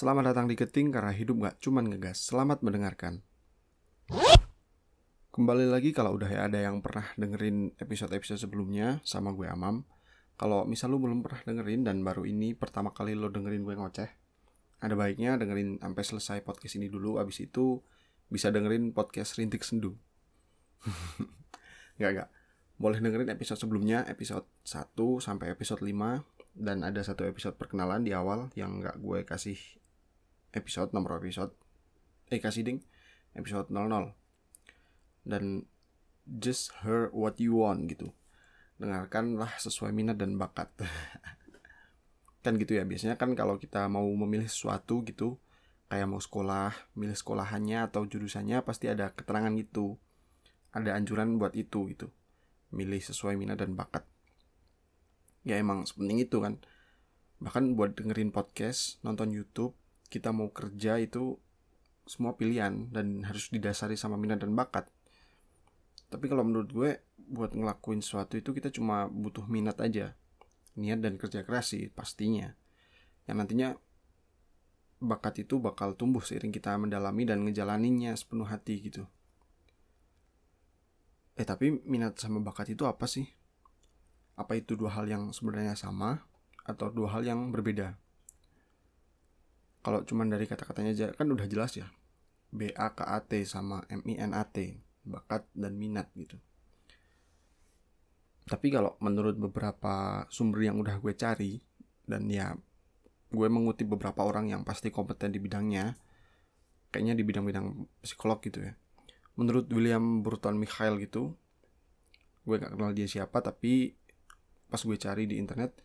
Selamat datang di Keting karena hidup gak cuman ngegas. Selamat mendengarkan. Kembali lagi kalau udah ada yang pernah dengerin episode-episode sebelumnya sama gue Amam. Kalau misal lu belum pernah dengerin dan baru ini pertama kali lo dengerin gue ngoceh, ada baiknya dengerin sampai selesai podcast ini dulu. Abis itu bisa dengerin podcast Rintik Sendu. gak, gak. Boleh dengerin episode sebelumnya, episode 1 sampai episode 5 dan ada satu episode perkenalan di awal yang gak gue kasih episode nomor episode eh kasih ding episode 00 dan just hear what you want gitu. Dengarkanlah sesuai minat dan bakat. Kan gitu ya biasanya kan kalau kita mau memilih sesuatu gitu kayak mau sekolah milih sekolahannya atau jurusannya pasti ada keterangan gitu. Ada anjuran buat itu gitu. Milih sesuai minat dan bakat. Ya emang sepenting itu kan. Bahkan buat dengerin podcast nonton YouTube kita mau kerja itu semua pilihan dan harus didasari sama minat dan bakat. Tapi kalau menurut gue buat ngelakuin sesuatu itu kita cuma butuh minat aja. Niat dan kerja keras sih pastinya. Yang nantinya bakat itu bakal tumbuh seiring kita mendalami dan ngejalaninya sepenuh hati gitu. Eh tapi minat sama bakat itu apa sih? Apa itu dua hal yang sebenarnya sama atau dua hal yang berbeda? Kalau cuman dari kata-katanya aja kan udah jelas ya. B A K A T sama M I N A T bakat dan minat gitu. Tapi kalau menurut beberapa sumber yang udah gue cari dan ya gue mengutip beberapa orang yang pasti kompeten di bidangnya kayaknya di bidang-bidang psikolog gitu ya. Menurut William Burton Mikhail gitu gue gak kenal dia siapa tapi pas gue cari di internet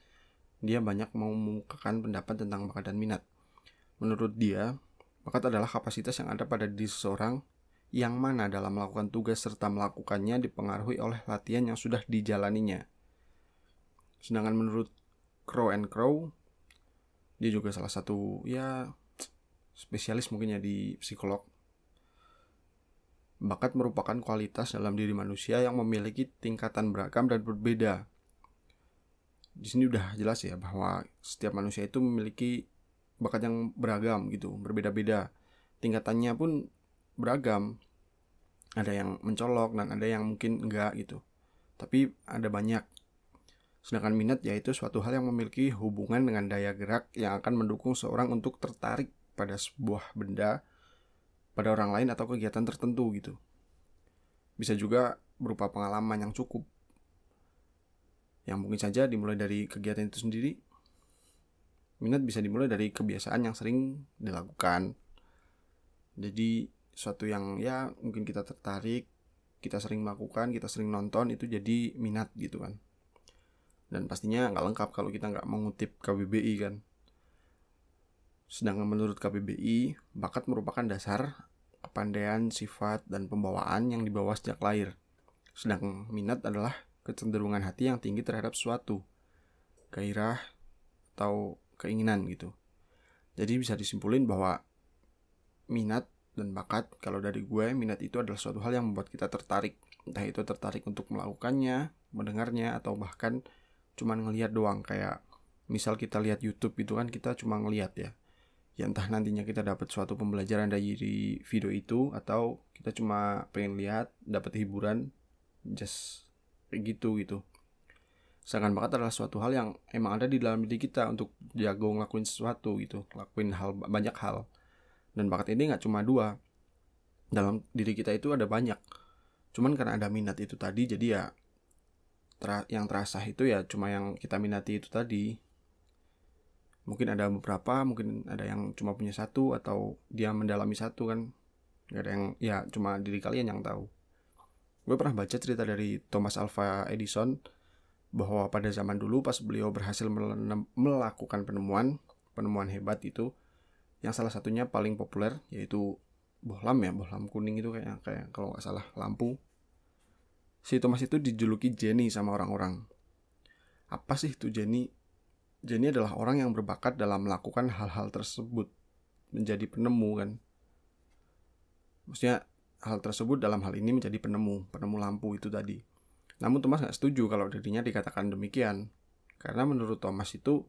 dia banyak mau mengungkapkan pendapat tentang bakat dan minat Menurut dia, bakat adalah kapasitas yang ada pada diri seseorang yang mana dalam melakukan tugas serta melakukannya dipengaruhi oleh latihan yang sudah dijalaninya. Sedangkan menurut Crow and Crow, dia juga salah satu ya spesialis mungkin ya di psikolog. Bakat merupakan kualitas dalam diri manusia yang memiliki tingkatan beragam dan berbeda. Di sini udah jelas ya bahwa setiap manusia itu memiliki bakat yang beragam gitu, berbeda-beda. Tingkatannya pun beragam. Ada yang mencolok dan ada yang mungkin enggak gitu. Tapi ada banyak. Sedangkan minat yaitu suatu hal yang memiliki hubungan dengan daya gerak yang akan mendukung seorang untuk tertarik pada sebuah benda, pada orang lain atau kegiatan tertentu gitu. Bisa juga berupa pengalaman yang cukup. Yang mungkin saja dimulai dari kegiatan itu sendiri minat bisa dimulai dari kebiasaan yang sering dilakukan. Jadi suatu yang ya mungkin kita tertarik kita sering melakukan kita sering nonton itu jadi minat gitu kan. Dan pastinya nggak lengkap kalau kita nggak mengutip KBBI kan. Sedangkan menurut KBBI bakat merupakan dasar kepandaian sifat dan pembawaan yang dibawa sejak lahir. Sedangkan minat adalah kecenderungan hati yang tinggi terhadap suatu gairah atau keinginan gitu. Jadi bisa disimpulin bahwa minat dan bakat kalau dari gue minat itu adalah suatu hal yang membuat kita tertarik. Entah itu tertarik untuk melakukannya mendengarnya atau bahkan cuman ngelihat doang. Kayak misal kita lihat YouTube itu kan kita cuma ngelihat ya. Ya entah nantinya kita dapat suatu pembelajaran dari video itu atau kita cuma pengen lihat dapat hiburan just kayak gitu gitu Sedangkan bakat adalah suatu hal yang emang ada di dalam diri kita untuk jago ngelakuin sesuatu gitu, ngelakuin hal banyak hal. Dan bakat ini nggak cuma dua. Dalam diri kita itu ada banyak. Cuman karena ada minat itu tadi, jadi ya ter yang terasa itu ya cuma yang kita minati itu tadi. Mungkin ada beberapa, mungkin ada yang cuma punya satu atau dia mendalami satu kan. Gak ada yang ya cuma diri kalian yang tahu. Gue pernah baca cerita dari Thomas Alva Edison bahwa pada zaman dulu pas beliau berhasil melakukan penemuan penemuan hebat itu yang salah satunya paling populer yaitu bohlam ya bohlam kuning itu kayak kayak kalau nggak salah lampu. Si Thomas itu dijuluki Jenny sama orang-orang. Apa sih itu Jenny? Jenny adalah orang yang berbakat dalam melakukan hal-hal tersebut menjadi penemu kan? Maksudnya hal tersebut dalam hal ini menjadi penemu penemu lampu itu tadi namun Thomas nggak setuju kalau dirinya dikatakan demikian, karena menurut Thomas itu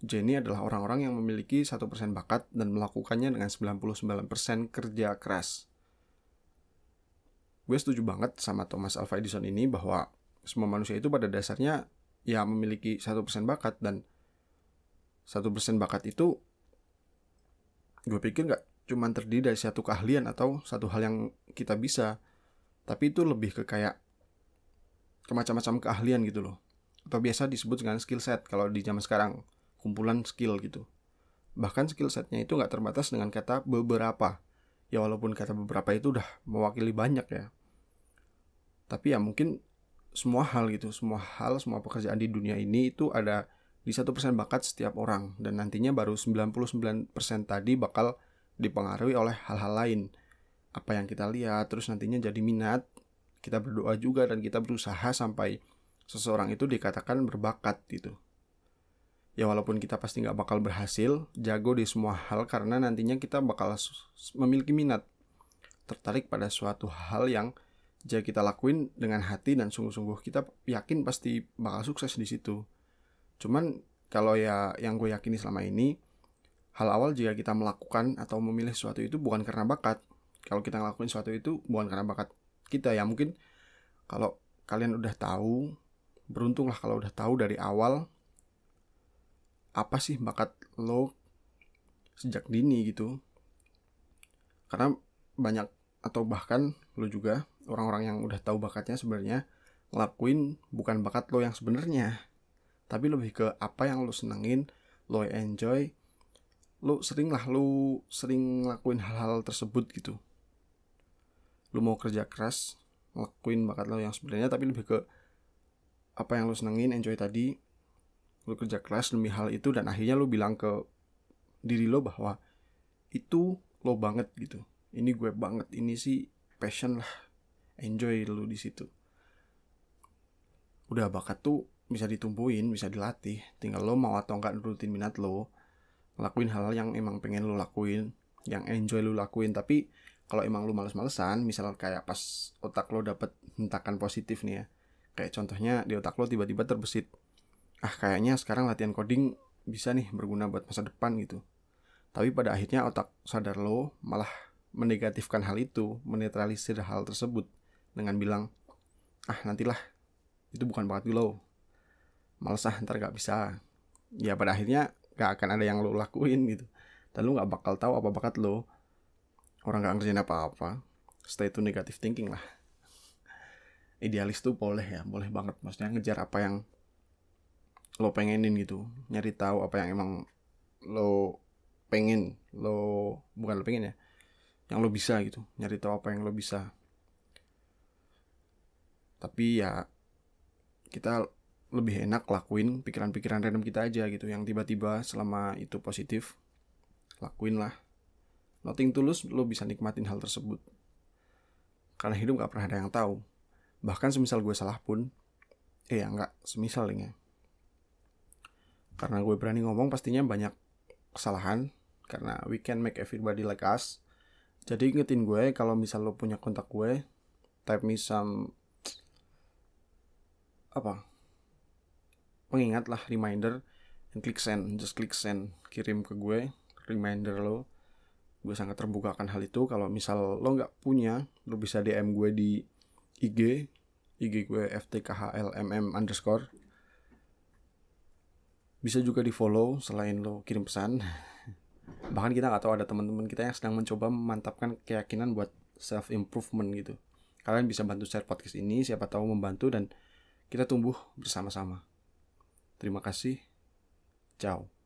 Jenny adalah orang-orang yang memiliki 1% bakat dan melakukannya dengan 99% kerja keras. Gue setuju banget sama Thomas Alva Edison ini bahwa semua manusia itu pada dasarnya ya memiliki 1% bakat dan 1% bakat itu gue pikir gak cuma terdiri dari satu keahlian atau satu hal yang kita bisa, tapi itu lebih ke kayak macam-macam keahlian gitu loh. Atau biasa disebut dengan skill set kalau di zaman sekarang kumpulan skill gitu. Bahkan skill setnya itu nggak terbatas dengan kata beberapa. Ya walaupun kata beberapa itu udah mewakili banyak ya. Tapi ya mungkin semua hal gitu, semua hal, semua pekerjaan di dunia ini itu ada di satu persen bakat setiap orang dan nantinya baru 99% tadi bakal dipengaruhi oleh hal-hal lain. Apa yang kita lihat terus nantinya jadi minat, kita berdoa juga dan kita berusaha sampai seseorang itu dikatakan berbakat gitu. Ya walaupun kita pasti nggak bakal berhasil jago di semua hal karena nantinya kita bakal memiliki minat. Tertarik pada suatu hal yang jika kita lakuin dengan hati dan sungguh-sungguh kita yakin pasti bakal sukses di situ. Cuman kalau ya yang gue yakini selama ini hal awal jika kita melakukan atau memilih sesuatu itu bukan karena bakat. Kalau kita ngelakuin sesuatu itu bukan karena bakat kita ya. Mungkin kalau kalian udah tahu beruntunglah kalau udah tahu dari awal apa sih bakat lo sejak dini gitu. Karena banyak atau bahkan lo juga orang-orang yang udah tahu bakatnya sebenarnya ngelakuin bukan bakat lo yang sebenarnya tapi lebih ke apa yang lo senengin lo enjoy lo sering lah lo sering ngelakuin hal-hal tersebut gitu lo mau kerja keras ngelakuin bakat lo yang sebenarnya tapi lebih ke apa yang lo senengin enjoy tadi lu kerja keras demi hal itu dan akhirnya lu bilang ke diri lo bahwa itu lo banget gitu. Ini gue banget ini sih passion lah enjoy lu di situ. Udah bakat tuh bisa ditumbuhin bisa dilatih. Tinggal lo mau atau enggak nurutin minat lo ngelakuin hal, hal yang emang pengen lo lakuin yang enjoy lo lakuin. Tapi kalau emang lo males-malesan misal kayak pas otak lo dapet hentakan positif nih ya kayak contohnya di otak lo tiba-tiba terbesit ah kayaknya sekarang latihan coding bisa nih berguna buat masa depan gitu. Tapi pada akhirnya otak sadar lo malah menegatifkan hal itu, menetralisir hal tersebut dengan bilang, ah nantilah, itu bukan bakat lo. Males ah, ntar gak bisa. Ya pada akhirnya gak akan ada yang lo lakuin gitu. Dan lo gak bakal tahu apa bakat lo. Orang gak ngerjain apa-apa. Stay to negative thinking lah. Idealis tuh boleh ya, boleh banget. Maksudnya ngejar apa yang lo pengenin gitu nyari tahu apa yang emang lo pengen lo bukan lo pengen ya yang lo bisa gitu nyari tahu apa yang lo bisa tapi ya kita lebih enak lakuin pikiran-pikiran random kita aja gitu yang tiba-tiba selama itu positif lakuin lah nothing tulus lo bisa nikmatin hal tersebut. Karena hidup gak pernah ada yang tahu. Bahkan semisal gue salah pun eh ya nggak semisal ya karena gue berani ngomong pastinya banyak kesalahan. Karena we can make everybody like us. Jadi ingetin gue kalau misal lo punya kontak gue type me some apa? Pengingat lah reminder and klik send. Just klik send kirim ke gue reminder lo gue sangat terbuka akan hal itu. Kalau misal lo nggak punya lo bisa dm gue di ig ig gue ftklmm underscore. Bisa juga di follow selain lo kirim pesan. Bahkan kita nggak tahu ada teman-teman kita yang sedang mencoba memantapkan keyakinan buat self improvement gitu. Kalian bisa bantu share podcast ini siapa tahu membantu dan kita tumbuh bersama-sama. Terima kasih. Ciao